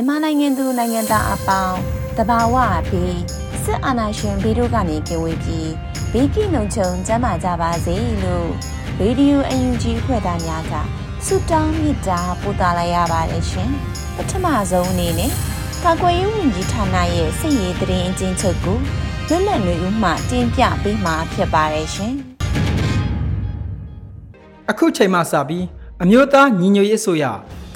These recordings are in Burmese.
မြန်မာနိုင်ငံသူနိုင်ငံသားအပေါင်းတဘာဝပြီးစစ်အာဏာရှင်ဗီတို့ကနေကင်ဝေးပြီးဘေးကင်းလုံခြုံကျန်းမာကြပါစေလို့ရေဒီယိုအန်ယူဂျီဖွဲ့သားများကဆုတောင်းမေတ္တာပို့သလိုက်ရပါတယ်ရှင်ပထမဆုံးအနေနဲ့ကာကွယ်ရေးဝန်ကြီးဌာနရဲ့စစ်ရေးတရင်အချင်းချုပ်ကိုလွတ်လပ်နေဦးမှတင်ပြပေးမှာဖြစ်ပါတယ်ရှင်အခုချိန်မှစပြီးအမျိုးသားညီညွတ်ရေးဆိုရ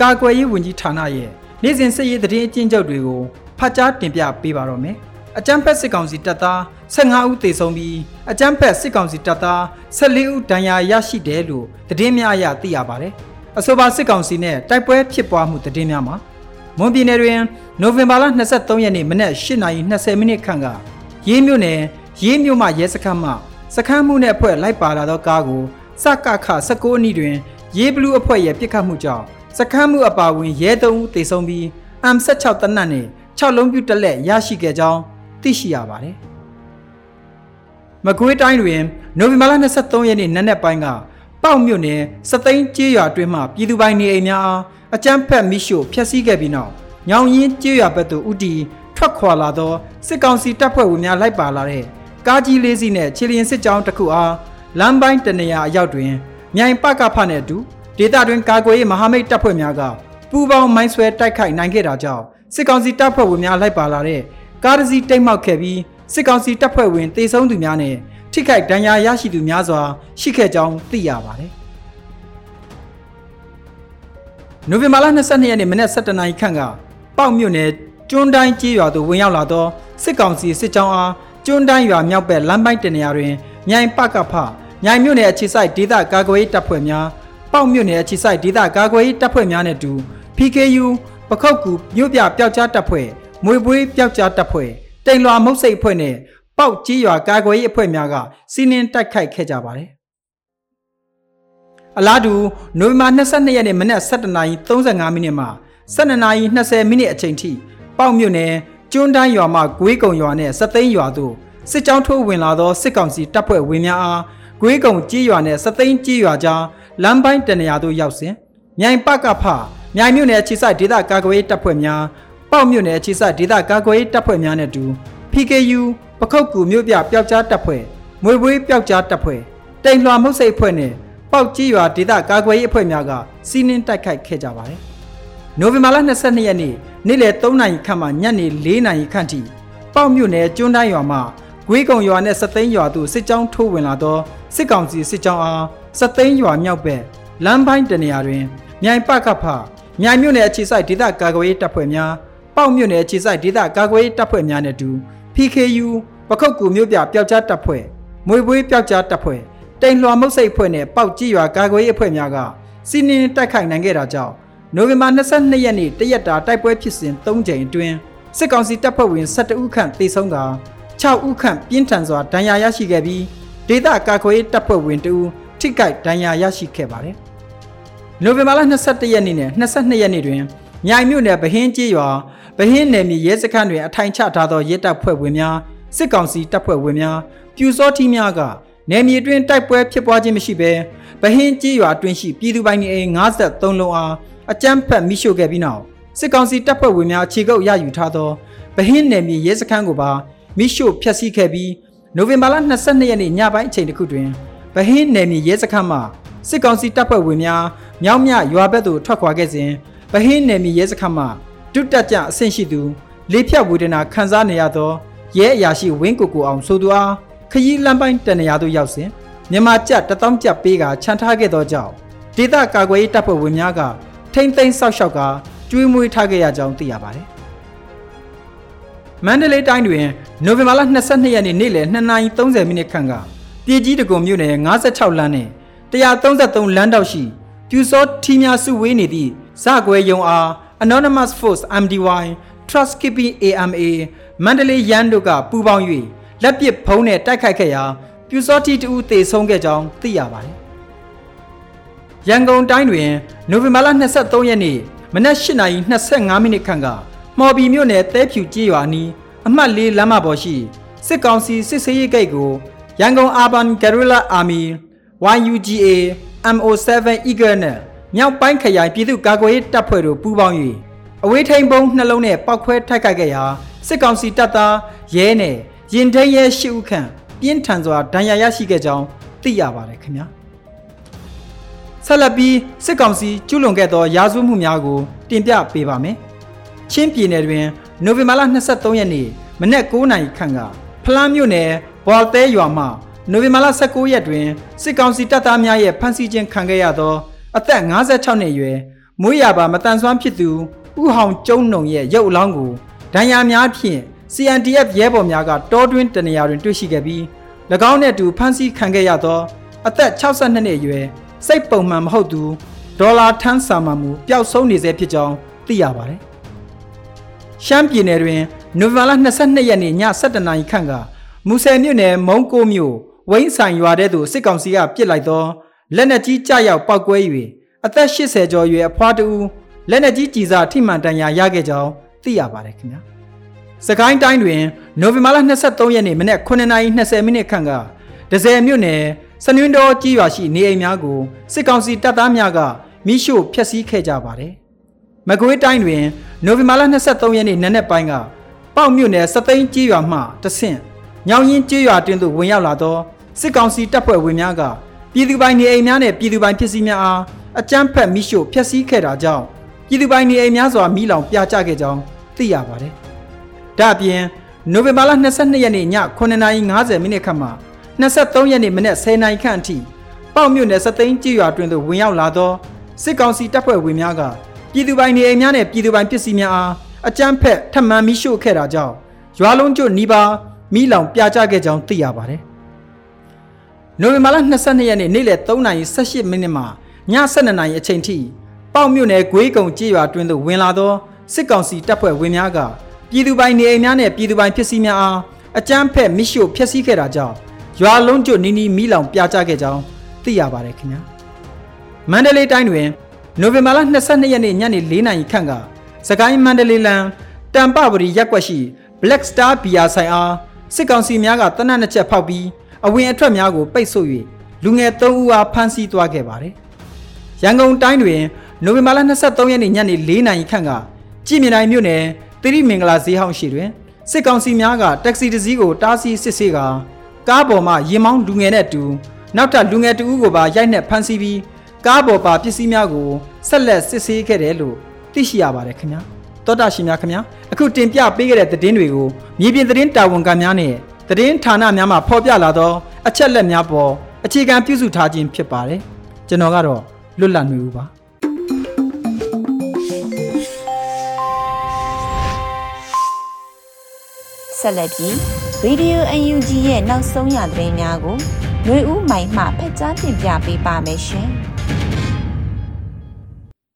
ကာကွယ်ရေးဝန်ကြီးဌာနရဲ့ နေ့စဉ်စစ်ရေးသတင်းအကျဉ်းချုပ်တွေကိုဖတ်ကြားတင်ပြပေးပါတော့မယ်။အကြမ်းဖက်စစ်ကောင်စီတပ်သား15ဦးသေဆုံးပြီးအကြမ်းဖက်စစ်ကောင်စီတပ်သား14ဦးဒဏ်ရာရရှိတယ်လို့သတင်းများအရသိရပါတယ်။အဆိုပါစစ်ကောင်စီနဲ့တိုက်ပွဲဖြစ်ပွားမှုသတင်းများမှာမွန်ပြည်နယ်တွင်နိုဝင်ဘာလ23ရက်နေ့မနက်8:20မိနစ်ခန့်ကရေးမြို့နယ်ရေးမြို့မှရဲစခန်းမှစခန်းမှုနဲ့အဖွဲ့လိုက်ပါလာသောကားကိုစကခ19အနီးတွင်ရေးဘလူးအဖွဲ့ရဲ့ပြစ်ခတ်မှုကြောင့် စခန်းမှုအပါဝင်ရဲ3ဦးသေဆုံးပြီး M16 တနတ်နဲ့6လုံးပြူတက်လက်ရရှိခဲ့ကြောင်းသိရှိရပါတယ်။မကွေးတိုင်းတွင်နိုဝင်ဘာလ23ရက်နေ့နနက်ပိုင်းကပေါ့မြို့နယ်စသိန်းကျေးရွာတွင်မှပြည်သူပိုင်နေအိမ်များအားအကြမ်းဖက်မိရှို့ဖျက်ဆီးခဲ့ပြီးနောက်ညောင်ရင်းကျေးရွာဘက်သို့ဥတီထွက်ခွာလာသောစစ်ကောင်စီတပ်ဖွဲ့ဝင်များလိုက်ပါလာတဲ့ကားကြီးလေးစီးနဲ့ခြေလျင်စစ်ကြောင်းတစ်ခုအားလမ်းပိုင်းတနေရာအရောက်တွင်မြိုင်ပကဖနဲ့အတူ ဒေသတွင်ကာကွယ်ရေးမဟာမိတ်တပ်ဖွဲ့များကပူးပေါင်းမိုင်းဆွဲတိုက်ခိုက်နိုင်ခဲ့တာကြောင့်စစ်ကောင်စီတပ်ဖွဲ့ဝင်များလိုက်ပါလာတဲ့ကားတစ်စီးတိတ်မောက်ခဲ့ပြီးစစ်ကောင်စီတပ်ဖွဲ့ဝင်တေဆုံးသူများနဲ့ထိခိုက်ဒဏ်ရာရရှိသူများစွာရှိခဲ့ကြောင်းသိရပါတယ်။နိုဝင်ဘာလ22ရက်နေ့မနက်7:00နာရီခန့်ကပေါ့မြို့နယ်ကျွန်းတိုင်းကျေးရွာသို့ဝင်ရောက်လာသောစစ်ကောင်စီစစ်ကြောင်းအားကျွန်းတိုင်းရွာမြောက်ဘက်လမ်းပိုင်းတနေရာတွင်မြိုင်ပကဖမြိုင်မြို့နယ်အခြေစိုက်ဒေသကာကွယ်ရေးတပ်ဖွဲ့များ ပေါ့မြို့နယ်အခြေစိုက်ဒေသကာကွယ်ရေးတပ်ဖွဲ့များနဲ့အတူ PKU ပခုတ်ကူမြို့ပြပျောက်ကြားတပ်ဖွဲ့မွေပွေးပျောက်ကြားတပ်ဖွဲ့တိန်လွာမုတ်စိတ်အဖွဲ့နဲ့ပေါက်ကြီးရွာကာကွယ်ရေးအဖွဲ့များကစီးနင်းတိုက်ခိုက်ခဲ့ကြပါတယ်အလားတူနိုဝင်ဘာ22ရက်နေ့မနက်7:35မိနစ်မှ12:20မိနစ်အချိန်ထိပေါက်မြို့နယ်ကျွန်းတိုင်းရွာမှဂွေးကုံရွာနဲ့စသိန်းရွာသို့စစ်ကြောင်းထိုးဝင်လာသောစစ်ကောင်စီတပ်ဖွဲ့ဝင်များအားဂွေးကုံကြီးရွာနဲ့စသိန်းကြီးရွာကြား လမ်းပိုင်းတနေရာသို့ရောက်စဉ်မြိုင်ပကဖမြိုင်မြို့နယ်အခြေစိုက်ဒေသကာကွယ်ရေးတပ်ဖွဲ့များပေါက်မြို့နယ်အခြေစိုက်ဒေသကာကွယ်ရေးတပ်ဖွဲ့များနဲ့အတူ PKU ပခုတ်ကူမြို့ပြပျောက်ကြားတပ်ဖွဲ့မွေပွေးပျောက်ကြားတပ်ဖွဲ့တိန်လွှာမုတ်စိတ်အဖွဲ့နဲ့ပေါက်ကြီးရွာဒေသကာကွယ်ရေးအဖွဲ့များကစီးနင်းတိုက်ခိုက်ခဲ့ကြပါတယ်။နိုဝင်ဘာလ22ရက်နေ့နေ့လယ်3နာရီခန့်မှညနေ4နာရီခန့်ထိပေါက်မြို့နယ်ကျွန်းတိုင်းရွာမှဂွေးကုံရွာနဲ့စသိန်းရွာသို့စစ်ကြောင်းထိုးဝင်လာသောစစ်ကောင်စီစစ်ကြောင်းအား စသိန်းရွာမြောက်ဘက်လမ်းပိုင်းတနေရာတွင်မြိုင်ပကဖမြိုင်မြို့နယ်အခြေစိုက်ဒေသကာကွယ်ရေးတပ်ဖွဲ့များပေါက်မြို့နယ်အခြေစိုက်ဒေသကာကွယ်ရေးတပ်ဖွဲ့များနဲ့အတူ PKU ပခုတ်ကူမြို့ပြပျောက်ကြားတပ်ဖွဲ့မွေပွေးပျောက်ကြားတပ်ဖွဲ့တိန်လွှာမုတ်စိတ်အဖွဲ့နဲ့ပေါက်ကြီးရွာကာကွယ်ရေးအဖွဲ့များကစီးနင်းတိုက်ခိုက်နိုင်ခဲ့တာကြောင့်နိုဝင်ဘာ22ရက်နေ့တရက်တာတိုက်ပွဲဖြစ်စဉ်3ကြိမ်အတွင်းစစ်ကောင်စီတပ်ဖွဲ့ဝင်12ဦးခန့်သေဆုံးက6ဦးခန့်ပြင်းထန်စွာဒဏ်ရာရရှိခဲ့ပြီးဒေသကာကွယ်ရေးတပ်ဖွဲ့ဝင်2ဦး ထိခိုက်ဒဏ်ရာရရှိခဲ့ပါတယ်။နိုဝင်ဘာလ22ရက်နေ့နဲ့22ရက်နေ့တွင်မြိုင်မြို့နယ်ဗဟင်းကျေးရွာဗဟင်းနယ်မြေရဲစခန်းတွင်အထိုင်ချထားသောရဲတပ်ဖွဲ့ဝင်များစစ်ကောင်စီတပ်ဖွဲ့ဝင်များပြူစောထီးများကနယ်မြေတွင်တိုက်ပွဲဖြစ်ပွားခြင်းမရှိဘဲဗဟင်းကြီးရွာတွင်ရှိပြည်သူပိုင်နေအိမ်53လုံးအားအကြမ်းဖက်မိရှို့ခဲ့ပြီးနောက်စစ်ကောင်စီတပ်ဖွဲ့ဝင်များခြေကုပ်ရယူထားသောဗဟင်းနယ်မြေရဲစခန်းကိုပါမိရှို့ဖျက်ဆီးခဲ့ပြီးနိုဝင်ဘာလ22ရက်နေ့ညပိုင်းအချိန်တစ်ခုတွင် ဗဟင်းနယ်မြေရဲစခန်းမှစစ်ကောင်စီတပ်ဖွဲ့ဝင်များမြောက်မြရွာဘက်သို့ထွက်ခွာခဲ့စဉ်ဗဟင်းနယ်မြေရဲစခန်းမှတုတက်ကြအဆင့်ရှိသူလေးဖြတ်ဝေဒနာခံစားနေရသောရဲအရာရှိဝင်းကိုကိုအောင်ဆိုသူအားခရီးလမ်းပိုင်းတန်ရာသို့ရောက်စဉ်မြန်မာကျပ်တထောင်ကျပ်ပေးကခြံထားခဲ့သောကြောင့်ဒေသကာကွယ်ရေးတပ်ဖွဲ့ဝင်များကထိမ့်သိမ်းဆောက်ရှောက်ကကျွေးမွေးထားခဲ့ရကြောင်းသိရပါတယ်။မန္တလေးတိုင်းတွင်နိုဝင်ဘာလ22ရက်နေ့နေ့လယ်2:30မိနစ်ခန့်က ပြည်ကြီးတကုံမြို့နယ်56လမ်းနှင့်133လမ်းတောက်ရှိပြူစောထီများစုဝေးနေသည့်ဇကွဲယုံအား Anonymous Force MDY Trust Keeping AMA မန္တလေးရန်တို့ကပူးပေါင်း၍လက်ပစ်ဖုံးနဲ့တိုက်ခိုက်ခဲ့ရာပြူစောတီတူတေဆုံးခဲ့ကြောင်းသိရပါတယ်။ရန်ကုန်တိုင်းတွင်နိုဝင်ဘာလ23ရက်နေ့မနက်8:25မိနစ်ခန့်ကမော်ဘီမြို့နယ်တဲဖြူကျေးရွာနီးအမှတ်၄လမ်းမပေါ်ရှိစစ်ကောင်စီစစ်ဆေးရေးဂိတ်ကို ရန်ကုန် Urban Guerrilla Army YUGA MO7 Eagle နဲ့မြောက်ပိုင်းခရိုင်ပြည်သူ့ကာကွယ်ရေးတပ်ဖွဲ့တို့ပူးပေါင်း၍အဝေးထိန်ပုံးနှလုံးနဲ့ပောက်ခွဲထိုက်ခိုက်ခဲ့ရာစစ်ကောင်စီတပ်သားရဲနဲ့ရင်ထိန်ရဲရှိဦးခန့်ပြင်းထန်စွာဒဏ်ရာရရှိခဲ့ကြောင်းသိရပါတယ်ခင်ဗျာဆက်လက်ပြီးစစ်ကောင်စီကျူးလွန်ခဲ့သောရာဇဝတ်မှုများကို တင်ပြပေးပါမယ်ချင်းပြည်နယ်တွင်နိုဝင်ဘာလ23ရက်နေ့မနက်9:00နာရီခန့်ကဖလန်းမြို့နယ် ဘော်တဲရွာမှနိုဝင်ဘာလ19ရက်တွင်စစ်ကောင်စီတပ်သားများရဲ့ဖမ်းဆီးခြင်းခံခဲ့ရသောအသက်56နှစ်အရွယ်မွေးရပါမတန်ဆွမ်းဖြစ်သူဥဟောင်ကျုံနှုံရဲ့ရုပ်အလောင်းကိုဒဏ်ရာများဖြင့် CNDF ရဲဘော်များကတောတွင်းတနေရာတွင်တွေ့ရှိခဲ့ပြီး၎င်းနှင့်အတူဖမ်းဆီးခံခဲ့ရသောအသက်62နှစ်အရွယ်စိတ်ပုံမှန်မဟုတ်သူဒေါ်လာထန်းစာမှမှုပျောက်ဆုံးနေဆဲဖြစ်ကြောင်းသိရပါတယ်။ရှမ်းပြည်နယ်တွင်နိုဝင်ဘာလ22ရက်နေ့ည7:00နာရီခန့်က မူဆယ်မြို့နယ်မုံကိုမြို့ဝိန်းဆိုင်ရွာထဲသို့စစ်ကောင်စီကပစ်လိုက်သောလက်နက်ကြီးကြရောက်ပောက်ကွဲ၍အသက်80ကျော်အရွယ်အဖွားတူလက်နက်ကြီးကြီးစားထိမှန်တန်ရာရခဲ့ကြောင်းသိရပါတယ်ခင်ဗျာ။စကိုင်းတိုင်းတွင်နိုဝင်ဘာလ23ရက်နေ့မနက်9:20မိနစ်ခန့်ကဒဇယ်မြို့နယ်စနွင်းတော်ကြီးရွာရှိနေအိမ်များကိုစစ်ကောင်စီတပ်သားများကမိရှို့ဖျက်ဆီးခဲ့ကြပါတယ်။မကွေးတိုင်းတွင်နိုဝင်ဘာလ23ရက်နေ့နံနက်ပိုင်းကပေါ့မြို့နယ်စသိန်းကြီးရွာမှတဆင့် ညောင်ရင်ကြီးရွာတွင်သို့ဝင်ရောက်လာသောစစ်ကောင်စီတပ်ဖွဲ့ဝင်များကပြည်သူပိုင်နေအိမ်များနဲ့ပြည်သူပိုင်ဖြစ်စည်းများအားအကြမ်းဖက်မိရှို့ဖျက်ဆီးခဲ့တာကြောင့်ပြည်သူပိုင်နေအိမ်များစွာမိလောင်ပြာကျခဲ့ကြောင်းသိရပါတယ်။ဒါ့အပြင်နိုဝင်ဘာလ22ရက်နေ့ည9:50မိနစ်ခန့်မှ23ရက်နေ့မနက်10:00နာရီခန့်အထိပေါ့မြို့နယ်စသိန်းကြီးရွာတွင်သို့ဝင်ရောက်လာသောစစ်ကောင်စီတပ်ဖွဲ့ဝင်များကပြည်သူပိုင်နေအိမ်များနဲ့ပြည်သူပိုင်ပစ္စည်းများအားအကြမ်းဖက်ထပ်မံမိရှို့ခဲ့တာကြောင့်ရွာလုံးကျွတ်နီးပါး မိလောင်ပြာကျခဲ့ကြောင်းသိရပါတယ်။နိုဝင်ဘာလ22ရက်နေ့နေ့လယ်3:18မိနစ်မှည7:00နာရီအချိန်ထိပေါ့မြို့နယ်ဂွေးကုံကြေးရွာတွင်သို့ဝင်လာသောစစ်ကောင်စီတပ်ဖွဲ့ဝင်များကပြည်သူပိုင်နေအိမ်များနဲ့ပြည်သူပိုင်ပစ္စည်းများအားအကြမ်းဖက်မိရှို့ဖျက်ဆီးခဲ့တာကြောင့်ရွာလုံးကျွတ်နီးနီးမိလောင်ပြာကျခဲ့ကြောင်းသိရပါတယ်ခင်ဗျာ။မန္တလေးတိုင်းတွင်နိုဝင်ဘာလ22ရက်နေ့ညနေ4:00နာရီခန့်ကစကိုင်းမန္တလေးလမ်းတံပပရီရက်ကွက်ရှိ Black Star ဘီယာဆိုင်အား စစ်ကောင်စီများကတနက်နှစ်ချက်ဖောက်ပြီးအဝင်အထွက်များကိုပိတ်ဆို့၍လူငယ်3ဦးအားဖမ်းဆီးသွားခဲ့ပါတယ်။ရန်ကုန်တိုင်းတွင်နိုဝင်ဘာလ23ရက်နေ့ညနေ4:00နာရီခန့်ကကြည်မြနိုင်မြို့နယ်တိရိမင်္ဂလာဈေးဟောင်းရှိတွင်စစ်ကောင်စီများကတက္ကစီတစ်စီးကိုတားဆီးစစ်ဆေးကာကားပေါ်မှရင်မောင်းလူငယ်နဲ့အတူနောက်ထပ်လူငယ်တဦးကိုပါရိုက်နှက်ဖမ်းဆီးပြီးကားပေါ်ပါပစ္စည်းများကိုဆက်လက်စစ်ဆေးခဲ့တယ်လို့သိရှိရပါတယ်ခင်ဗျာ တောတာရှင်များခင်ဗျာအခုတင်ပြပေးခဲ့တဲ့သတင်းတွေကိုမြေပြင်သတင်းတာဝန်ခံများနဲ့သတင်းဌာနများမှဖော်ပြလာသောအချက်လက်များပေါ်အခြေခံပြုစုထားခြင်းဖြစ်ပါတယ်ကျွန်တော်ကတော့လွတ်လပ်နေဦးပါဆက်လက်ပြီး Radio UNG ရဲ့နောက်ဆုံးရသတင်းများကိုຫນွေဦးမိုင်မှဖက်ကြားတင်ပြပေးပါမယ်ရှင်။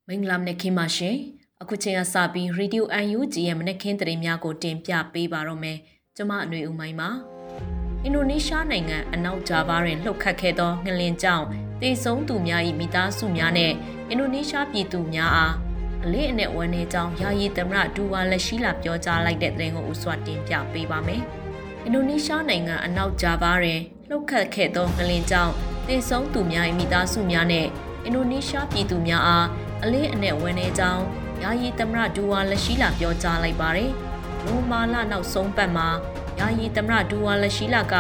မင်္ဂလာမနက်ခင်းပါရှင်။ အခုချိန်ကစပြီး Radio UNG ရဲ့မနက်ခင်းသတင်းများကိုတင်ပြပေးပါတော့မယ်။ကျွန်မຫນွေဦးမိုင်ပါ။အင်ဒိုနီးရှားနိုင်ငံအနောက်ဂျာဗားတွင်လှုပ်ခတ်ခဲ့သောငလင်ကြောင့်တေဆုံးသူများ၏မိသားစုများနဲ့အင်ဒိုနီးရှားပြည်သူများအားအလေးအနက်ဝန်းနေကြောင်းယာယီသမရဒူဝါလက်ရှိလာပြောကြားလိုက်တဲ့သတင်းကိုဥစွာတင်ပြပေးပါမယ်။အင်ဒိုနီးရှားနိုင်ငံအနောက်ဂျာဗားတွင်လှုပ်ခတ်ခဲ့သောငလင်ကြောင့်တေဆုံးသူများ၏မိသားစုများနဲ့အင်ဒိုနီးရှားပြည်သူများအားအလေးအနက်ဝန်းနေကြောင်း ယာယီသမရဒူဝါလက်ရှိလာပြောကြားလိုက်ပါတယ်။နိုမာလာနောက်ဆုံးပတ်မှာယာယီသမရဒူဝါလက်ရှိလာက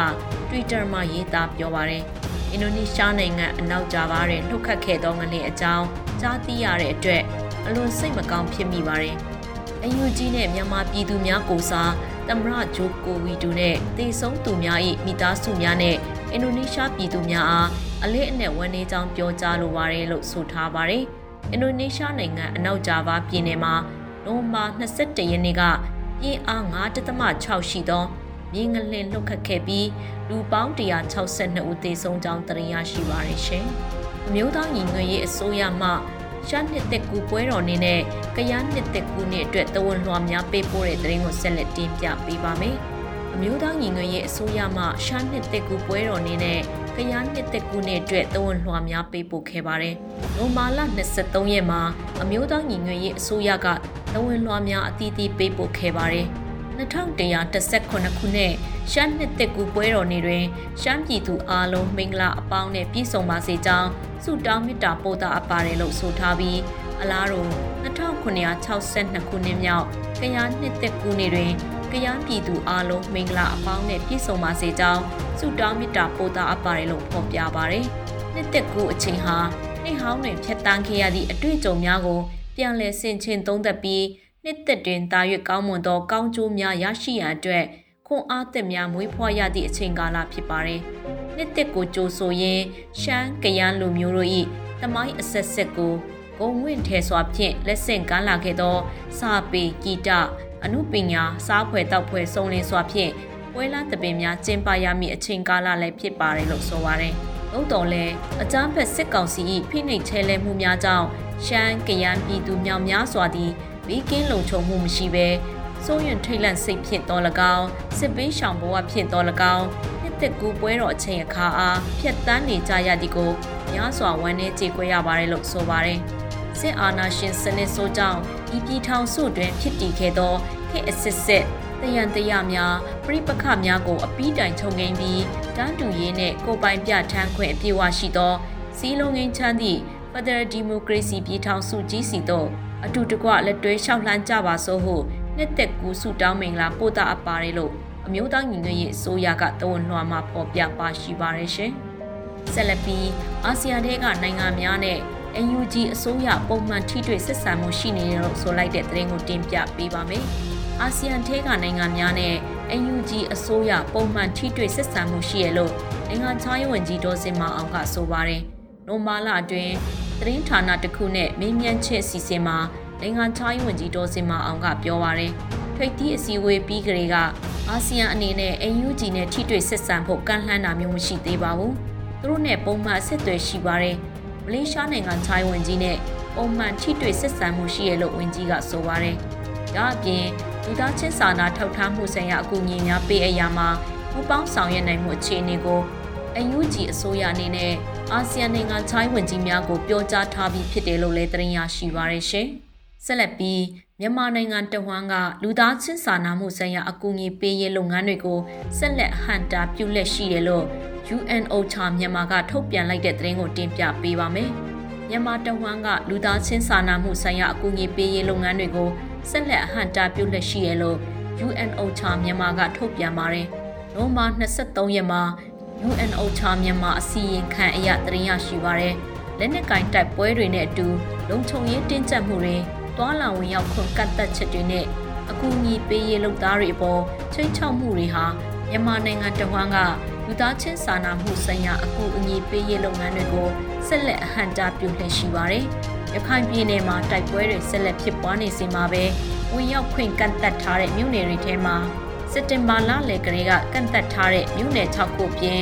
Twitter မှာရေးသားပြောပါတယ်။အင်ဒိုနီးရှားနိုင်ငံအနောက်ဂျာဗားတွင်လှုပ်ခတ်ခဲ့သောငလင်အကြောင်းကြားသိရတဲ့အတွက်အလွန်စိတ်မကောင်းဖြစ်မိပါတယ်။ UNG နဲ့မြန်မာပြည်သူများကိုစားသမရဂျိုကိုဝီတူနဲ့တေဆုံးသူများ၏မိသားစုများနဲ့အင်ဒိုနီးရှားပြည်သူများအားအလေးအနက်ဝန်းနေကြောင်းပြောကြားလိုပါတယ်လို့ဆိုထားပါတယ်။ အင်ဒိုနီးရှားနိုင်ငံအနောက်ဂျာဗာပြည်နယ်မှာနိုဝင်ဘာ22ရက်နေ့ကပြင်းအား9.6ရှိသောမြေငလင်လှုပ်ခတ်ခဲ့ပြီးလူပေါင်း162ဦးသေဆုံးကြောင်းသတင်းရရှိပါရရှင်။အမျိုးသားညီညွတ်ရေးအစိုးရမှရှမ်းနှစ်သက်ကူပွဲတော်နေ့နဲ့ကရန်နှစ်သက်ကူနေ့အတွက်တဝန်လွှာများပေးပို့တဲ့သတင်းကိုဆက်လက်တင်ပြပေးပါမယ်။အမျိုးသားညီညွတ်ရေးအစိုးရမှရှမ်းနှစ်သက်ကူပွဲတော်နေ့နဲ့ ကရန်နှစ်သက်ကူနေ့အတွက်တဝန်လွှာများပေးပို့ခဲ့ပါတယ်။နိုမာလ23ရက်မှာအမျိုးသားညီညွတ်ရေးအစိုးရကတဝန်လွှာများအသီးသီးပေးပို့ခဲ့ပါတယ်။2118ခုနှစ်ရှမ်းနှစ်သက်ကူပွဲတော်နေ့တွင်ရှမ်းပြည်သူအားလုံးမင်္ဂလာအပေါင်းနဲ့ပြည့်စုံပါစေကြောင်းဆုတောင်းမေတ္တာပို့တာအပ်ပါတယ်လို့ဆိုထားပြီးအလားတူ2962ခုနှစ်မြောက်ကရနှစ်သက်ကူနေ့တွင် ကရပြည်သူအားလုံးမင်္ဂလာအပေါင်းနဲ့ပြည့်စုံပါစေကြောင်းဆုတောင်းမေတ္တာပို့တာအပ်ပါတယ်လို့ဖော်ပြပါတယ်။နှစ်သက်ကူအချိန်ဟာနှစ်ဟောင်းတွင်ဖြတ်တန်းခဲ့ရသည့်အတွေ့အကြုံများကိုပြန်လည်ဆင်ခြင်သုံးသပ်ပြီးနှစ်သက်တွင်တာ၍ကောင်းမွန်သောကောင်းကျိုးများရရှိရန်အတွက်ခွန်အားသစ်များမွေးဖွားရသည့်အချိန်ကာလဖြစ်ပါတယ်။နှစ်သက်ကိုကြိုဆိုရင်းရှမ်းကရန်လူမျိုးတို့၏တမိုင်းအဆက်ဆက်ကိုဂုံဝင့်ထဲစွာဖြင့်လက်ဆင့်ကမ်းလာခဲ့သောစာပေဂီတ အမှုပညာစားဖွယ်တောက်ဖွယ်စုံလင်စွာဖြင့်ပွဲလာတပင်များကျင်းပရမည့်အချိန်ကာလလည်းဖြစ်ပါတယ်လို့ဆိုပါတယ်။သို့တော်လည်းအကြမ်းဖက်စစ်ကောင်စီ၏ဖိနှိပ်ချဲလဲမှုများကြောင့်ရှမ်းကရန်ပြည်သူများများစွာသည်ဘေးကင်းလုံခြုံမှုမရှိဘဲစိုးရင်ထိတ်လန့်စိတ်ဖြင့်တော်၎င်းစစ်ပေးရှောင်ဘဝဖြင့်တော်၎င်းနှစ်သက်ကူပွဲတော်အချိန်အခါအားဖျက်တမ်းနေကြရသည်ကိုများစွာဝမ်းနည်းကြေကွဲရပါတယ်လို့ဆိုပါတယ် စစ်အာဏာရှင်စနစ်ဆိုးကြောင့်ဤပြည်ထောင်စုတွင်ဖြစ်တည်ခဲ့သောခေတ်အစစ်စစ်တယံတရများပြိပခများကိုအပီးတိုင်ချုပ်ငိမ့်ပြီးတန်းတူရေးနှင့်ကိုပိုင်ပြထမ်းခွင့်အပြည့်အဝရှိသောစီးလုံးငင်းချမ်းသည့် Federal Democracy ပြည်ထောင်စုကြီးစီတို့အတူတကွလက်တွဲလျှောက်လှမ်းကြပါစို့ဟုနှစ်သက်ကူစုတောင်းမင်္ဂလာပို့တာအပ်ပါတယ်လို့အမျိုးသားညီညွတ်ရေးအစိုးရကတဝန်လွှာမှာဖော်ပြပါရှိပါတယ်ရှင်။ဆက်လက်ပြီးအာဆီယံထဲကနိုင်ငံများနဲ့ NUG အစိုးရပုံမှန်ထိတွေ့ဆက်ဆံမှုရှိနေတယ်လို့ဆိုလိုက်တဲ့သတင်းကိုတင်ပြပေးပါမယ်။အာဆီယံထဲကနိုင်ငံများနဲ့ NUG အစိုးရပုံမှန်ထိတွေ့ဆက်ဆံမှုရှိရလို့နိုင်ငံခြားရေးဝန်ကြီးဒေါ်စင်မအောင်ကဆိုပါတယ်။နိုမာလာအတွင်းသတင်းဌာနတစ်ခုနဲ့မေးမြန်းချက်စီစဉ်မှာနိုင်ငံခြားရေးဝန်ကြီးဒေါ်စင်မအောင်ကပြောပါရယ်ထိပ်သီးအစည်းအဝေးပြီးကလေးကအာဆီယံအနေနဲ့ AUG နဲ့ထိတွေ့ဆက်ဆံဖို့ကန့်လှမ်းတာမျိုးမရှိသေးပါဘူး။သူတို့နဲ့ပုံမှန်ဆက်သွယ်ရှိပါတယ်။ မလေးရှားနိုင်ငံခြားရေးဝန်ကြီးနဲ့ပုံမှန်ထိတွေ့ဆက်ဆံမှုရှိရလို့ဝန်ကြီးကဆိုပါတယ်။ဒါအပြင်လူသားချင်းစာနာထောက်ထားမှုဆိုင်ရာအကူအညီများပေးအပ်ရာမှာပူးပေါင်းဆောင်ရွက်နိုင်မှုအခြေအနေကိုအယူဂျီအစိုးရအနေနဲ့အာဆီယံနိုင်ငံခြားဝင်ကြီးများကိုပြောကြားထားပြီးဖြစ်တယ်လို့လည်းသတင်းရရှိပါရရှင်။ဆက်လက်ပြီးမြန်မာနိုင်ငံတဝန်းကလူသားချင်းစာနာမှုဆိုင်ရာအကူအညီပေးရေးလုပ်ငန်းတွေကိုဆက်လက်ဟန်တာပြုလက်ရှိတယ်လို့ UNOCHA မြန်မာကထုတ်ပြန်လိုက်တဲ့သတင်းကိုတင်ပြပေးပါမယ်။မြန်မာတဝန်းကလူသားချင်းစာနာမှုဆိုင်ရာအကူအညီပေးရေးလုပ်ငန်းတွေကိုဆက်လက်ဟန်တာပြုလက်ရှိရလို့ UNOCHA မြန်မာကထုတ်ပြန်ပါတယ်။နိုမာ23ရက်မှာ UNOCHA မြန်မာအစီရင်ခံအရသတင်းရရှိပါရယ်လက်နက်ကင်တိုက်ပွဲတွေနဲ့အတူလုံခြုံရေးတင်းကျပ်မှုတွေတွာလာဝင်ရောက်ခွန်ကတ်သက်ချက်တွေနဲ့အကူအညီပေးရေးလုပ်သားတွေအပေါ်ချိန်ချောက်မှုတွေဟာမြန်မာနိုင်ငံတဝန်းက လူသားချင်းစာနာမှုဆိုင်ရာအကူအညီပေးရေးလုပ်ငန်းတွေကိုဆက်လက်အဟန့်တားပြုလှည့်ရှိပါတယ်။ရခိုင်ပြည်နယ်မှာတိုက်ပွဲတွေဆက်လက်ဖြစ်ပွားနေစဉ်မှာပဲဝင်ရောက်ခွင့်ကန့်သက်ထားတဲ့မြို့နယ်တွေထဲမှာစက်တင်ဘာလလယ်ကလေးကကန့်သက်ထားတဲ့မြို့နယ်6ခုပြင်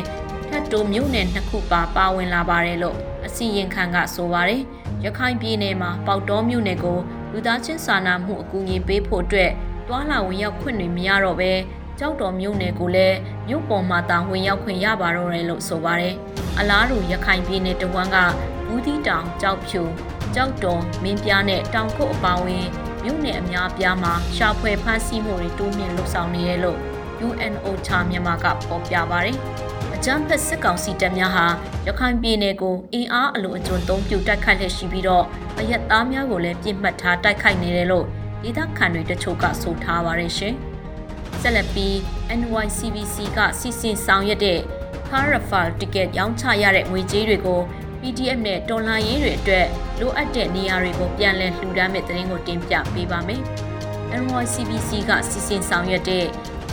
ထပ်တိုးမြို့နယ်2ခုပါပါဝင်လာပါတယ်လို့အစီရင်ခံကဆိုပါတယ်။ရခိုင်ပြည်နယ်မှာပေါတော်မြို့နယ်ကိုလူသားချင်းစာနာမှုအကူအညီပေးဖို့အတွက်တွာလာဝင်ရောက်ခွင့်တွေမရတော့ဘဲ ကြောက်တော်မြို့နယ်ကိုလည်းမြို့ပေါ်မှာတောင်ဝင်ရောက်ခွင့်ရပါတော့တယ်လို့ဆိုပါတယ်။အလားတူရခိုင်ပြည်နယ်တဝန်းကဘူးတီတောင်ကြောက်ဖြူကြောက်တော်မင်းပြားနဲ့တောင်ခုတ်အပါဝင်မြို့နယ်အများပြားမှာရှာဖွေဖမ်းဆီးမှုတွေတိုးမြင့်လှုပ်ဆောင်နေတယ်လို့ UNOCHA မြန်မာကဖော်ပြပါတယ်။အကြမ်းဖက်စစ်ကောင်စီတပ်များဟာရခိုင်ပြည်နယ်ကိုအင်အားအလိုအကျွံသုံးပြတိုက်ခိုက်လက်ရှိပြီးတော့အရက်သားများကိုလည်းပြစ်မှတ်ထားတိုက်ခိုက်နေတယ်လို့ဒေသခံတွေတချို့ကဆိုထားပါတယ်ရှင်။ ဆက်လက်ပြီး NYCBC ကစီစဉ်ဆောင်ရွက်တဲ့ Car Rafale ticket ရောင်းချရတဲ့ငွေကြေးတွေကိုပ PDF နဲ့တော်လှန်ရေးတွေအတွက်လိုအပ်တဲ့နေရာတွေကိုပြန်လည်လှူဒါန်းမဲ့သတင်းကိုတင်ပြပေးပါမယ်။ NYCBC ကစီစဉ်ဆောင်ရွက်တဲ့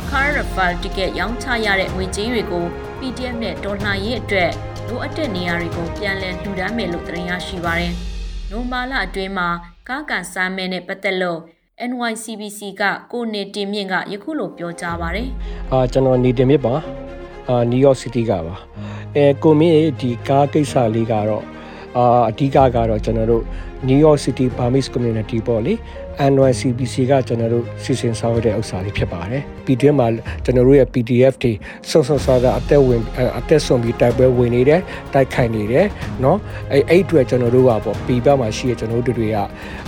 Car Rafale Ticket ရောင်းချရတဲ့ငွေကြေးတွေကို PDF နဲ့တော်လှန်ရေးအတွက်လိုအပ်တဲ့နေရာတွေကိုပြန်လည်လှူဒါန်းမယ်လို့သတင်းရရှိပါရယ်။နိုမာလာအတွင်းမှာကားကန်စားမဲနဲ့ပတ်သက်လို့ NYCBC ကကိုနေတင်မြင့်ကယခုလိုပြောကြားပါရယ်။အာကျွန်တော်နေတင်မြင့်ပါ။အာနယူးယောက်စီးတီးကပါ။အဲကိုမင်းဒီကားကိစ္စလေးကတော့အာအဓိကကတော့ကျွန်တော်တို့ New York City Burmese Community ပေါ့လေ NYCBC ကကျွန်တော်တို့စီစဉ်ဆောင်ရတဲ့ဥစ္စာတွေဖြစ်ပါတယ်။ PD မှာကျွန်တော်တို့ရဲ့ PDF တွေစုံစုံစားစားအသက်ဝင်အသက်ဆုံးပြီးတိုက်ပွဲဝင်နေတယ်တိုက်ခိုက်နေတယ်เนาะအဲအဲ့အတွက်ကျွန်တော်တို့ကပေါ့ P ဘက်မှာရှိရကျွန်တော်တို့တွေက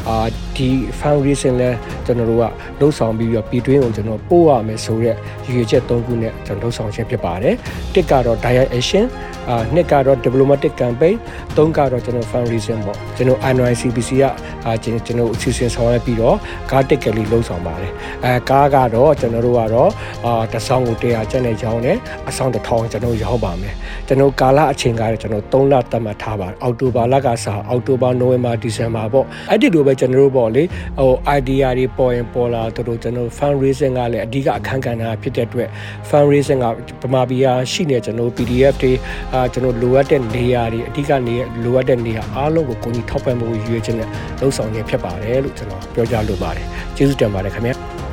အာဒီ fundraising လဲကျွန်တော်တို့ကလှုပ်ဆောင်ပြီးတော့ P တွင်းကိုကျွန်တော်ပို့ရမယ်ဆိုတော့ရည်ရွယ်ချက်၃ခုနဲ့ကျွန်တော်လှုပ်ဆောင်ခြင်းဖြစ်ပါတယ်။တစ်ကတော့ direct action အာနှစ်ကတော့ diplomatic campaign သုံးကတော့ကျွန်တော် fundraising ပေါ့ကျွန်တော် NYCBC ကအာကျွန်တော်အစီအစဉ်ဆောင်ရွက်ပြီးတော့ကားတက်ကလေးလှုပ်ဆောင်ပါတယ်အဲကားကတော့ကျွန်တော်တို့က တော့အာတဆောင်းကို100ကျပ်နဲ့ရောင်းတယ်အဆောင်တစ်ထောင်ကျွန်တော်ရောင်းပါမယ်ကျွန်တော်ကာလအချိန်ကတော့ကျွန်တော်3လသတ်မှတ်ထားပါတယ်အောက်တိုဘာလကစအောက်တိုဘာနိုဝင်ဘာဒီဇင်ဘာပေါ့အဲ့ဒီလိုပဲကျွန်တော်တို့ပေါ့လေဟို idea တွေပေါ်ရင်ပေါ်လာတို့ကျွန်တော် fundraising ကလည်းအဓိကအခန်းကဏ္ဍဖြစ်တဲ့အတွက် fundraising ကဗမာပြည်ဟာရှိနေကျွန်တော် PDF တွေအာကျွန်တော်လိုအပ်တဲ့နေရာတွေအဓိကနေလိုအပ်တဲ့နေရာအားလုံးကိုကိုကြီးထောက်ပံ့မှုရွေးခြင်းနဲ့လှုပ်ဆောင်ရဖြစ်ပါတယ်လို့ကျွန်တော်ပြောကြားလိုပါတယ်ကျေးဇူးတင်ပါတယ်ခင်ဗျာ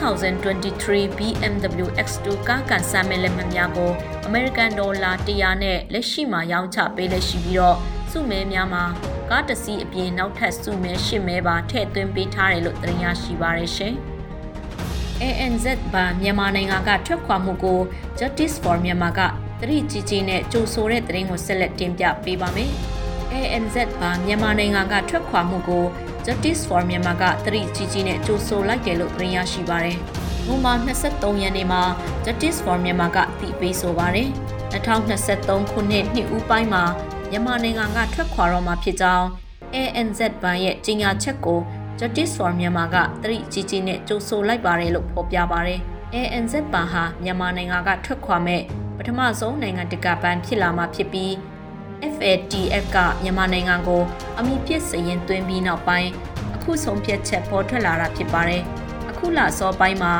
2023 BMW X2 ကားကန်ဆာမဲလက်မှတ်များကို American Dollar 100နဲ့လက်ရှိမှာရောင်းချပေးလက်ရှိပြီးတော့စုမဲများမှာကားတစ်စီးအပြင်နောက်ထပ်စုမဲ၈မဲပါထည့်သွင်းပေးထားတယ်လို့သတင်းရရှိပါရရှင်။ ANZ ဘာမြန်မာနိုင်ငံကထွက်ခွာမှုကို Justice for Myanmar ကတတိကြီးကြီးနဲ့ကြိုဆိုတဲ့သတင်းကိုဆက်လက်တင်ပြပေးပါမယ်။ ANZ ဘာမြန်မာနိုင်ငံကထွက်ခွာမှုကို Justice for Myanmar ကတတိကြီးကြီးနဲ့ကြိုဆိုလိုက်တယ်လို့သတင်းရရှိပါရယ်။နိုမာ23ရက်နေ့မှာ Justice for Myanmar ကအသိပေးဆိုပါရယ်။2023ခုနှစ်နှစ်ဦးပိုင်းမှာမြန်မာနိုင်ငံကထွက်ခွာတော့မှာဖြစ်ကြောင်း ANZ ဘဏ်ရဲ့ကြေညာချက်ကို Justice for Myanmar ကတတိကြီးကြီးနဲ့ကြိုဆိုလိုက်ပါတယ်လို့ဖော်ပြပါရယ်။ ANZ ဘဏ်ဟာမြန်မာနိုင်ငံကထွက်ခွာမဲ့ပထမဆုံးနိုင်ငံတကာဘဏ်ဖြစ်လာမှာဖြစ်ပြီး FATF ကမြန်မာနိုင်ငံကိုအမိပြစ်စရင်သွင်းပြီးနောက်ပိုင်းအခုဆုံးဖြတ်ချက်ပေါ်ထွက်လာတာဖြစ်ပါတယ်။အခုလစောပိုင်းမှာ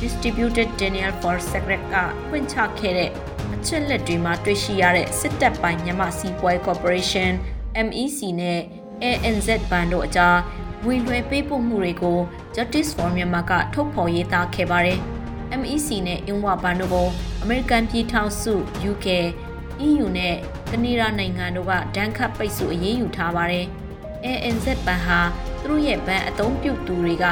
Distributed Daniel for Secret ကဖွင့်ချခဲ့တဲ့အချက်လက်တွေမှာတွေ့ရှိရတဲ့စစ်တပ်ပိုင်းမြန်မာစီးပွားရေး Corporation MEC နဲ့ ANZ ဘဏ်တို့အကြားဝင်လွှဲပေးပို့မှုတွေကို Justice for Myanmar ကထုတ်ဖော်ရေးသားခဲ့ပါတယ်။ MEC နဲ့အင်ဝဘဏ်တို့ကို American ပြည်ထောင်စု UK EU နဲ့ကနေဒါနိုင်ငံတို့ကဒဏ်ခတ်ပိတ်ဆို့အရေးယူထားပါတယ်။ ANZ ဘဏ်ဟာသူတို့ရဲ့ဘဏ်အသုံးပြုသူတွေက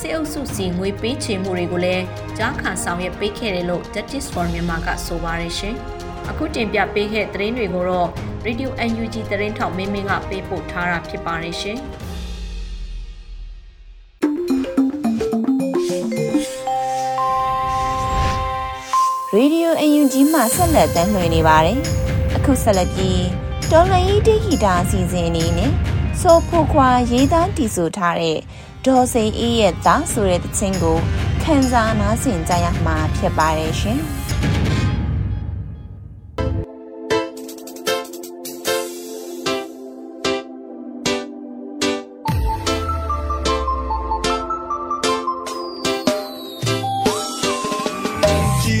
စစ်အုပ်စုစီငွေပေးချေမှုတွေကိုလည်းကြားခံဆောင်ရွက်ပေးခဲ့တယ်လို့ Justice for Myanmar ကဆိုပါတယ်ရှင်။အခုတင်ပြပေးခဲ့တဲ့သတင်းတွေကိုတော့ Radio UNG သတင်းထောက်မင်းမင်းကပေးပို့ထားတာဖြစ်ပါတယ်ရှင်။ ရေဒီယိုအယူဂျီမှဆက်လက်တမ်းလွှင့်နေပါတယ်။အခုဆက်လက်ပြီးတော်လန်ဤတိဟီတာအစီအစဉ်အနေနဲ့ဆိုဖို့ခွာရေးသားတည်ဆိုထားတဲ့ဒေါ်စိန်အေးရဲ့သားဆိုတဲ့တခြင်းကိုခန်းစားနားဆင်ကြရမှာဖြစ်ပါတယ်ရှင်။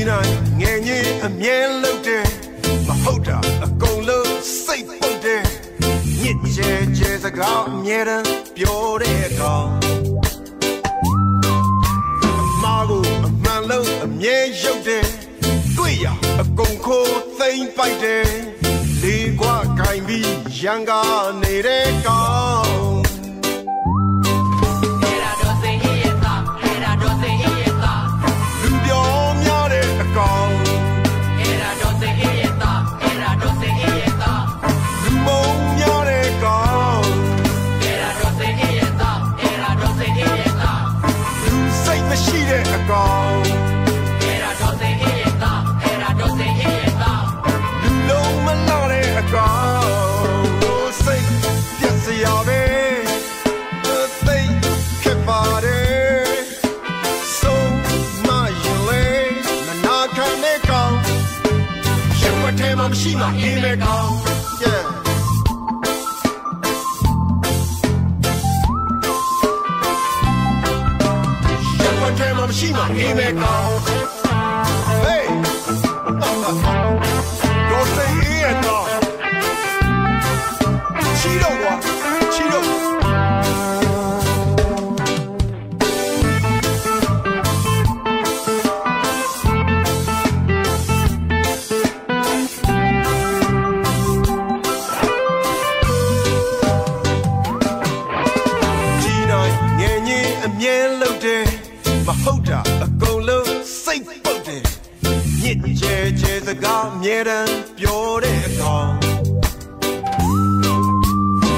ကောင်း အမြဲတမ်းပြောတဲ့ကောင်အမားကိုအမှန်လို့အမြဲရုပ်တယ်တွေ့ရအကုန်ခိုးသိမ့်ပိုက်တယ်လေးကွာကင်ပြီးရန်ကားနေတဲ့ကောင် ထဲမှာမရှိမှ တဲ့အကောင်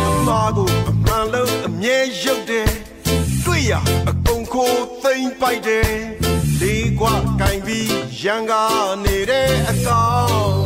အမားကိုအမှန်လုံးအမြဲရုပ်တယ်တွေ့ရအကုန်ခိုးသိမ့်ပိုက်တယ်လေးကွာကင်ပြီးရန်ကားနေတဲ့အကောင်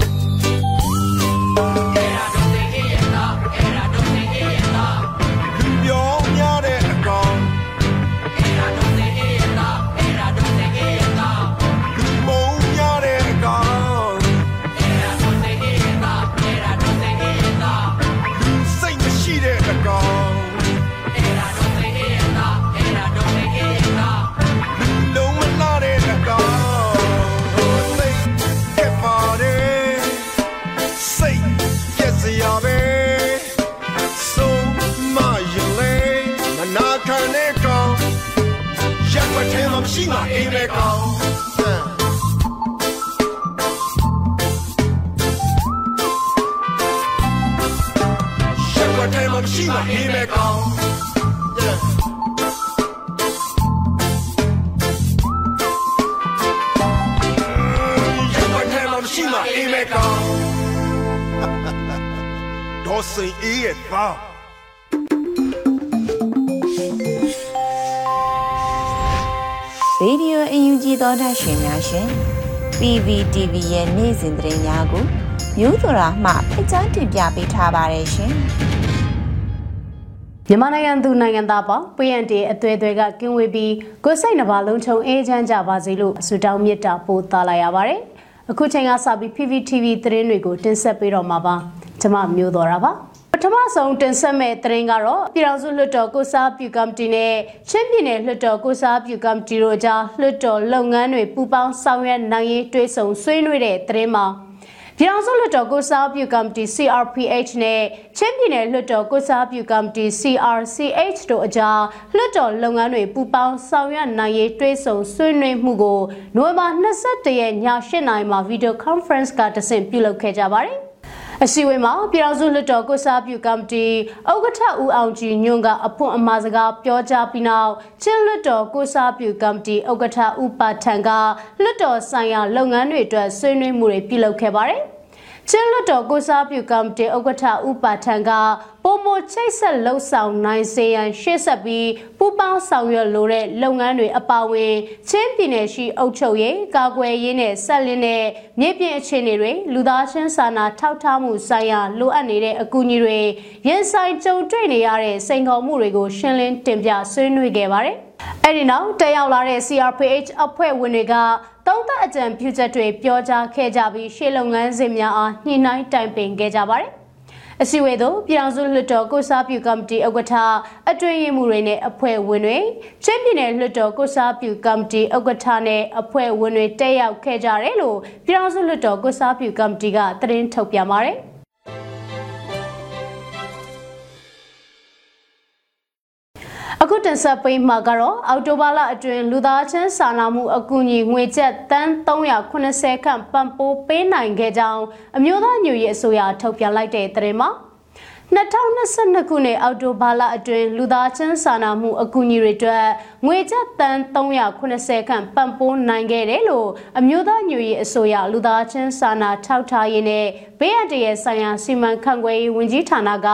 ရှိမှအိမ်မဲ့ကောင် Yeah. ရက်ွက်ထဲမှာမရှိမှအိမ်မဲ့ကောင်တော့စိန်အေးရဲ့သားရေဒီယိုအယူကြီးသောတာရှင်များရှင် PVTV ရဲ့နေ့စဉ်သတင်းများကိုမျိုးတော်ရာမှဖက်ချန်းတင်ပြပေးထားပါတယ်ရှင်။ မြန်မာနိုင်ငံသူနိုင်ငံသားပေါင်း PND အသွေးသွေးကကင်းဝေးပြီးကိုယ်စိတ်နှပါလုံးချုံအေးချမ်းကြပါစေလို့ဆုတောင်းမေတ္တာပို့သလာရပါတယ်။အခုချိန်ကစပြီး PPTV သတင်းတွေကိုတင်ဆက်ပေးတော့မှာပါ။ကျွန်မမျိုးတော်တာပါ။ပထမဆုံးတင်ဆက်မဲ့သတင်းကတော့ပြည်တော်စုလွှတ်တော်ကိုစားပြုကမ္ဘာတီနဲ့ချင်းပြည်နယ်လွှတ်တော်ကိုစားပြုကမ္ဘာတီတို့ကြားလွှတ်တော်လုပ်ငန်းတွေပူးပေါင်းဆောင်ရွက်နိုင်ရေးတွဲဆုံဆွေးနွေးတဲ့သတင်းမှာ ပြည်အောင်စုလွှတ်တော်ကိုစားပြုကမ္ဘာတီ CRPH နဲ့ချင်းပြည်နယ်လွှတ်တော်ကိုစားပြုကမ္ဘာတီ CRCH တို့အကြားလွှတ်တော်လုပ်ငန်းတွေပူးပေါင်းဆောင်ရွက်နိုင်ရေးတွဲဆုံဆွေးနွေးမှုကိုနိုဝင်ဘာ22ရက်ည8:00နာရီမှာဗီဒီယိုကွန်ဖရင့်ကတဆင့်ပြုလုပ်ခဲ့ကြပါတယ်။ အစည်းအဝေးမှာပြည်တော်စုလွှတ်တော်ကိုစားပြုကမ္ဘာတီဥက္ကဋ္ဌဦးအောင်ကြည်ညွန့်ကအဖွင့်အမှာစကားပြောကြားပြီးနောက်ချင်းလွှတ်တော်ကိုစားပြုကမ္ဘာတီဥက္ကဋ္ဌဦးပါထံကလွှတ်တော်ဆိုင်ရာလုပ်ငန်းတွေအတွက်ဆွေးနွေးမှုတွေပြုလုပ်ခဲ့ပါတယ်။ချင်းလွတ်တော်ကိုစားပြုကမ္ဘာတီဥက္ကဋ္ဌဥပါထံက ပုံမချိတ်ဆက်လှုပ်ဆောင်နိုင်စေရန်ရှေ့ဆက်ပြီးပူးပေါင်းဆောင်ရွက်လိုတဲ့လုပ်ငန်းတွေအပါအဝင်ချင်းပြည်နယ်ရှိအုပ်ချုပ်ရေးကာကွယ်ရေးနဲ့ဆက်လင်းတဲ့မြေပြင်အခြေအနေတွေလူသားချင်းစာနာထောက်ထားမှုဆိုင်ရာလိုအပ်နေတဲ့အကူအညီတွေရင်ဆိုင်ကြုံတွေ့နေရတဲ့စိန်ခေါ်မှုတွေကိုရှင်းလင်းတင်ပြဆွေးနွေးခဲ့ပါတယ်။အဲ့ဒီနောက်တက်ရောက်လာတဲ့ CRPH အဖွဲ့ဝင်တွေကသုံးသက်အကြံပြုချက်တွေပြောကြားခဲ့ကြပြီးရှေ့လုပ်ငန်းစဉ်များအားညှိနှိုင်းတိုင်ပင်ခဲ့ကြပါတယ်။ အစည်းအဝေးသို့ပြည်အောင်စုလွှတ်တော်ကိုစားပြုကော်မတီဥက္ကဋ္ဌအတွင်းရေးမှူးတွေနဲ့အဖွဲ့ဝင်တွေချင်းပြည်နယ်လွှတ်တော်ကိုစားပြုကော်မတီဥက္ကဋ္ဌနဲ့အဖွဲ့ဝင်တွေတက်ရောက်ခဲ့ကြတယ်လို့ပြည်အောင်စုလွှတ်တော်ကိုစားပြုကော်မတီကသတင်းထုတ်ပြန်ပါတယ်။ အခုတင်ဆက်ပေးမှာကတော့အော်တိုဘာလအတွင်းလူသားချင်းစာနာမှုအကူအညီငွေကျပ်တန်း380ခန့်ပံ့ပိုးပေးနိုင်ခဲ့ကြောင်းအမျိုးသားညွရေးအစိုးရထုတ်ပြန်လိုက်တဲ့သတင်းမှာ 2022ခုနှစ်အောက်တိုဘာလအတွင်းလူသားချင်းစာနာမှုအကူအညီတွေအတွက်ငွေကျပ်တန်း380ခန့်ပံ့ပိုးနိုင်ခဲ့တယ်လို့အမျိုးသားညွရေးအစိုးရလူသားချင်းစာနာထောက်ထားရေးနဲ့ဘေးအန္တရာယ်ဆိုင်ရာစီမံခန့်ခွဲရေးဝန်ကြီးဌာနက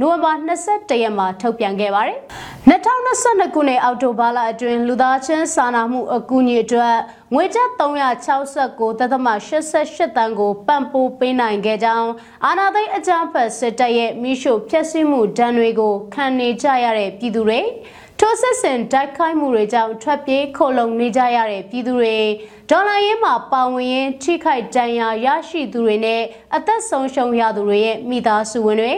နိုဝင်ဘာ22ရက်မှာထုတ်ပြန်ခဲ့ပါတယ်။2022ခုနှစ်အောက်တိုဘာလအတွင်းလူသားချင်းစာနာမှုအကူအညီအတွက်ငွေကျပ်369.88တန်းကိုပံ့ပိုးပေးနိုင်ခဲ့ကြောင်းအာနာသိန်းအကြမ်းဖက်စစ်တပ်ရဲ့မိရှုဖျက်ဆီးမှုဒဏ်တွေကိုခံနေကြရတဲ့ပြည်သူတွေထိုးစစ်ဆင်တိုက်ခိုက်မှုတွေကြောင့်ထွက်ပြေးခိုလုံနေကြရတဲ့ပြည်သူတွေ ဒေါ်လာရင်းမှာပါဝင်ရင်ထိခိုက်ဒဏ်ရာရရှိသူတွေနဲ့အသက်ဆုံးရှုံးရသူတွေရဲ့မိသားစုဝင်တွေ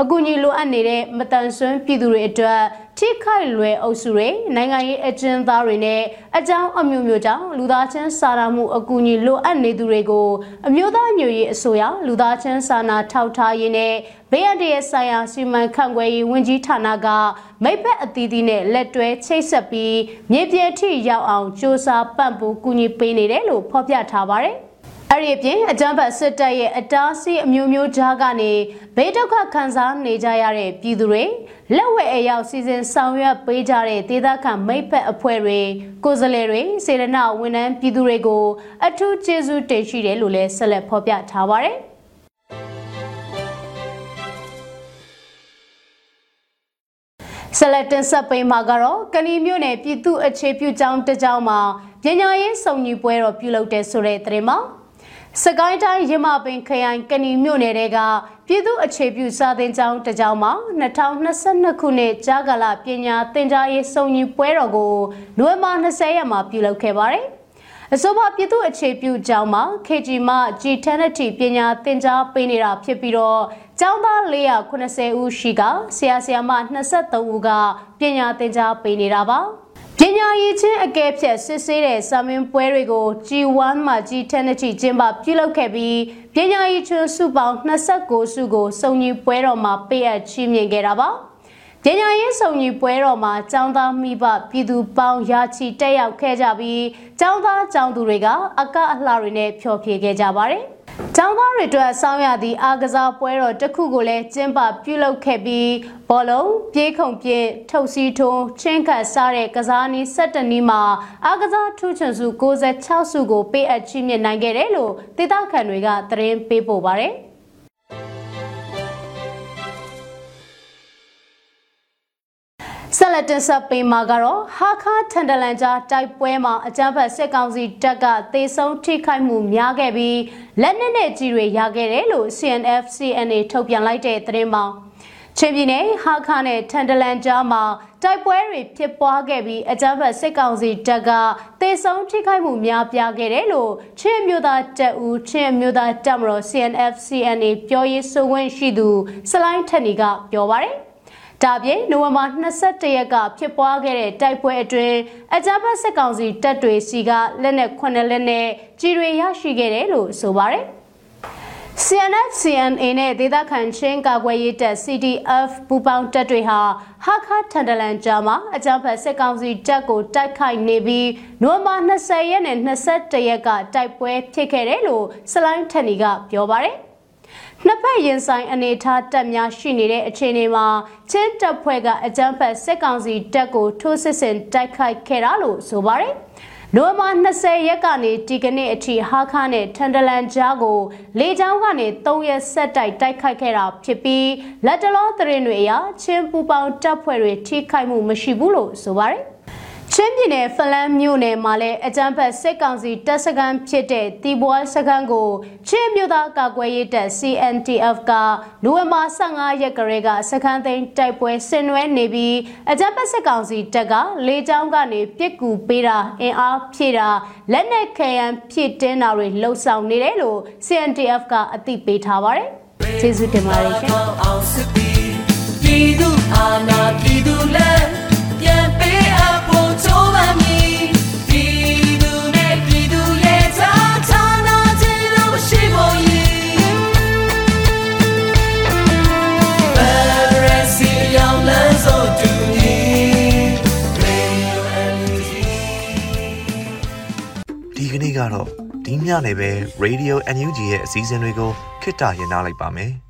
အကူအညီလိုအပ်နေတဲ့မတန်ဆွမ်းပြည်သူတွေအတွက်ထထိခိုက်လွယ်အုပ်စုတွေနိုင်ငံရေးအကျဉ်းသားတွေနဲ့အကြောင်းအမျိုးမျိုးကြောင့်လူသားချင်းစာနာမှုအကူအညီလိုအပ်နေသူတွေကိုအမျိုးသားမျိုးရေးအစိုးရလူသားချင်းစာနာထောက်ထားရေးနဲ့ဘေးအန္တရာယ်ဆိုင်ရာစီမံခန့်ခွဲရေးဝန်ကြီးဌာနကမိဘအသီးသီးနဲ့လက်တွဲချိတ်ဆက်ပြီးမြေပြင်ထိရောက်အောင်စ조사ပံ့ပိုးကူညီပေးနေတယ်လို့ဖော်ပြထားပါတယ်။အဲ့ဒီအပြင်အကြမ်းဖက်စစ်တပ်ရဲ့အတားဆီးအမျိုးမျိုးကြားကနေဘေးဒုက္ခခံစားနေကြရတဲ့ပြည်သူတွေလက်ဝဲအရောက်စီစဉ်ဆောင်ရွက်ပေးကြတဲ့ဒေသခံမိဖက်အဖွဲ့တွေကိုယ်စားလှယ်တွေစေရနာဝန်ထမ်းပြည်သူတွေကိုအထူးကျေးဇူးတင်ရှိတယ်လို့လည်းဆက်လက်ဖော်ပြထားပါတယ် ဆလတ်တင်ဆက်ပေးမှာကတော့ကလီမြို့နယ်ပြည်သူ့အခြေပြုကျောင်းတကျောင်းမှာပညာရေးစုံညီပွဲတော်ပြုလုပ်တဲ့ဆိုတဲ့သတင်းမှာစကိုင်းတိုင်းရမပင်ခရိုင်ကဏီမြို့နယ်ကပြည်သူအခြေပြုစာသင်ကျောင်းတစ်ကျောင်းမှာ2022ခုနှစ်ကြာကာလပညာသင်ကြားရေးစုံညီပွဲတော်ကိုနိုဝင်ဘာ20ရက်မှာပြုလုပ်ခဲ့ပါတယ်။အဆိုပါပြည်သူအခြေပြုကျောင်းမှာ KG မှ G10 ပညာသင်ကြားပေးနေတာဖြစ်ပြီးတော့ ကျောင်းသား490ဦးရှိကဆရာဆရာမ23ဦးကပညာသင်ကြားပေးနေတာပါ။ပညာရေးချင်းအကဲဖြတ်စစ်ဆေးတဲ့စာမင်းပွဲတွေကို G1 မှာ G10 အထိကျင်းပပြုလုပ်ခဲ့ပြီးပညာရေးချင်းစုပေါင်း29စုကိုစုံညီပွဲတော်မှာပေးအပ်ချီးမြှင့်ခဲ့တာပါပညာရေးစုံညီပွဲတော်မှာចောင်းသားမိဘပြည်သူပေါင်းရာချီတက်ရောက်ခဲ့ကြပြီးចောင်းသားចောင်းသူတွေက အကအလှတွေနဲ့ဖျော်ဖြေခဲ့ကြပါတယ်။ ကျောင်းသားတွေအတွက်ဆောင်းရသည့်အားကစားပွဲတော်တစ်ခုကိုလည်းကျင်းပပြုလုပ်ခဲ့ပြီးဘောလုံးပြေးခုန်ပြေးထုတ်စီထုံးချင်းခတ်စားတဲ့ကစားနည်း17နည်းမှာအားကစားထူးချွန်စု66စုကိုပေးအပ်ချီးမြှင့်နိုင်ခဲ့တယ်လို့ဒေသခံတွေကသတင်းပေးပို့ပါတယ်။ ဆက်လက်တင်ဆက်ပေးမှာကတော့ဟာခါထန်တလန်ကြားတိုက်ပွဲမှာအကြမ်းဖက်စစ်ကောင်စီတပ်ကသေဆုံးထိခိုက်မှုများခဲ့ပြီးလက်နက်နဲ့ကြီးတွေရခဲ့တယ်လို့ CNF CNA ထုတ်ပြန်လိုက်တဲ့သတင်းမှာချင်းပြည်နယ်ဟာခါနဲ့ထန်တလန်ကြားမှာတိုက်ပွဲတွေဖြစ်ပွားခဲ့ပြီးအကြမ်းဖက်စစ်ကောင်စီတပ်ကသေဆုံးထိခိုက်မှုများပြားခဲ့တယ်လို့ချင်းမျိုးသားတပ်ဦးချင်းမျိုးသားတပ်မတော် CNF CNA ပြောရေးဆိုခွင့်ရှိသူစလိုင်းထက်နီကပြောပါတယ် ဒါပြင်နိုဝင်ဘာ22ရက်ကဖြစ်ပွားခဲ့တဲ့တိုက်ပွဲအတွင်းအကြမ်းဖက်စစ်ကောင်စီတပ်တွေစီကလက်နက်9လက်နဲ့ကြီးတွေရရှိခဲ့တယ်လို့ဆိုပါတယ်။ CNF CNA နဲ့ဒေသခံချင်းကာကွယ်ရေးတပ် CDF ပူပေါင်းတပ်တွေဟာဟာခါထန်တလန်ကြားမှာအကြမ်းဖက်စစ်ကောင်စီတပ်ကိုတိုက်ခိုက်နေပြီးနိုဝင်ဘာ20ရက်နဲ့21ရက်ကတိုက်ပွဲဖြစ်ခဲ့တယ်လို့စလိုင်းထန်နီကပြောပါတယ်။ နှစ်ဖက်ရင်ဆိုင်အနေထားတက်များရှိနေတဲ့အခြေအနေမှာချင်းတပ်ဖွဲ့ကအကြမ်းဖက်စစ်ကောင်စီတပ်ကိုထိုးစစ်ဆင်တိုက်ခိုက်ခဲ့တာလို့ဆိုပါတယ်။နိုဝင်ဘာ20ရက်ကနေဒီကနေ့အထိဟာခါနဲ့ထန်တလန်ကြားကိုလေကြောင်းကနေ3ရက်ဆက်တိုက်တိုက်ခိုက်ခဲ့တာဖြစ်ပြီးလက်တလောသတင်းတွေအရချင်းပူပေါင်းတပ်ဖွဲ့တွေထိခိုက်မှုမရှိဘူးလို့ဆိုပါတယ်။ ချင်းပြည်နယ်ဖလန်းမြို့နယ်မှာလည်းအကြမ်းဖက်စစ်ကောင်စီတပ်စခန်းဖြစ်တဲ့တီဘွားစခန်းကိုချင်းမြို့သားကာကွယ်ရေးတပ် CNTF ကနိုဝင်ဘာ15ရက်ကလေးကစခန်းသိမ်းတိုက်ပွဲဆင်နွှဲနေပြီးအကြမ်းဖက်စစ်ကောင်စီတပ်ကလေကြောင်းကနေပစ်ကူပေးတာအင်အားဖြည့်တာလက်နက်ခဲယမ်းဖြည့်တင်းတာတွေလှုပ်ဆောင်နေတယ်လို့ CNTF ကအသိပေးထားပါတယ်။ကျေးဇူးတင်ပါတယ်ရှင်။ပြည်သူအာဏာပြည်သူလက် ကတော့ဒီညနေပဲ Radio NUG ရဲ့အစည်းအဝေးတွေကိုခਿੱတရနာလိုက်ပါမယ်။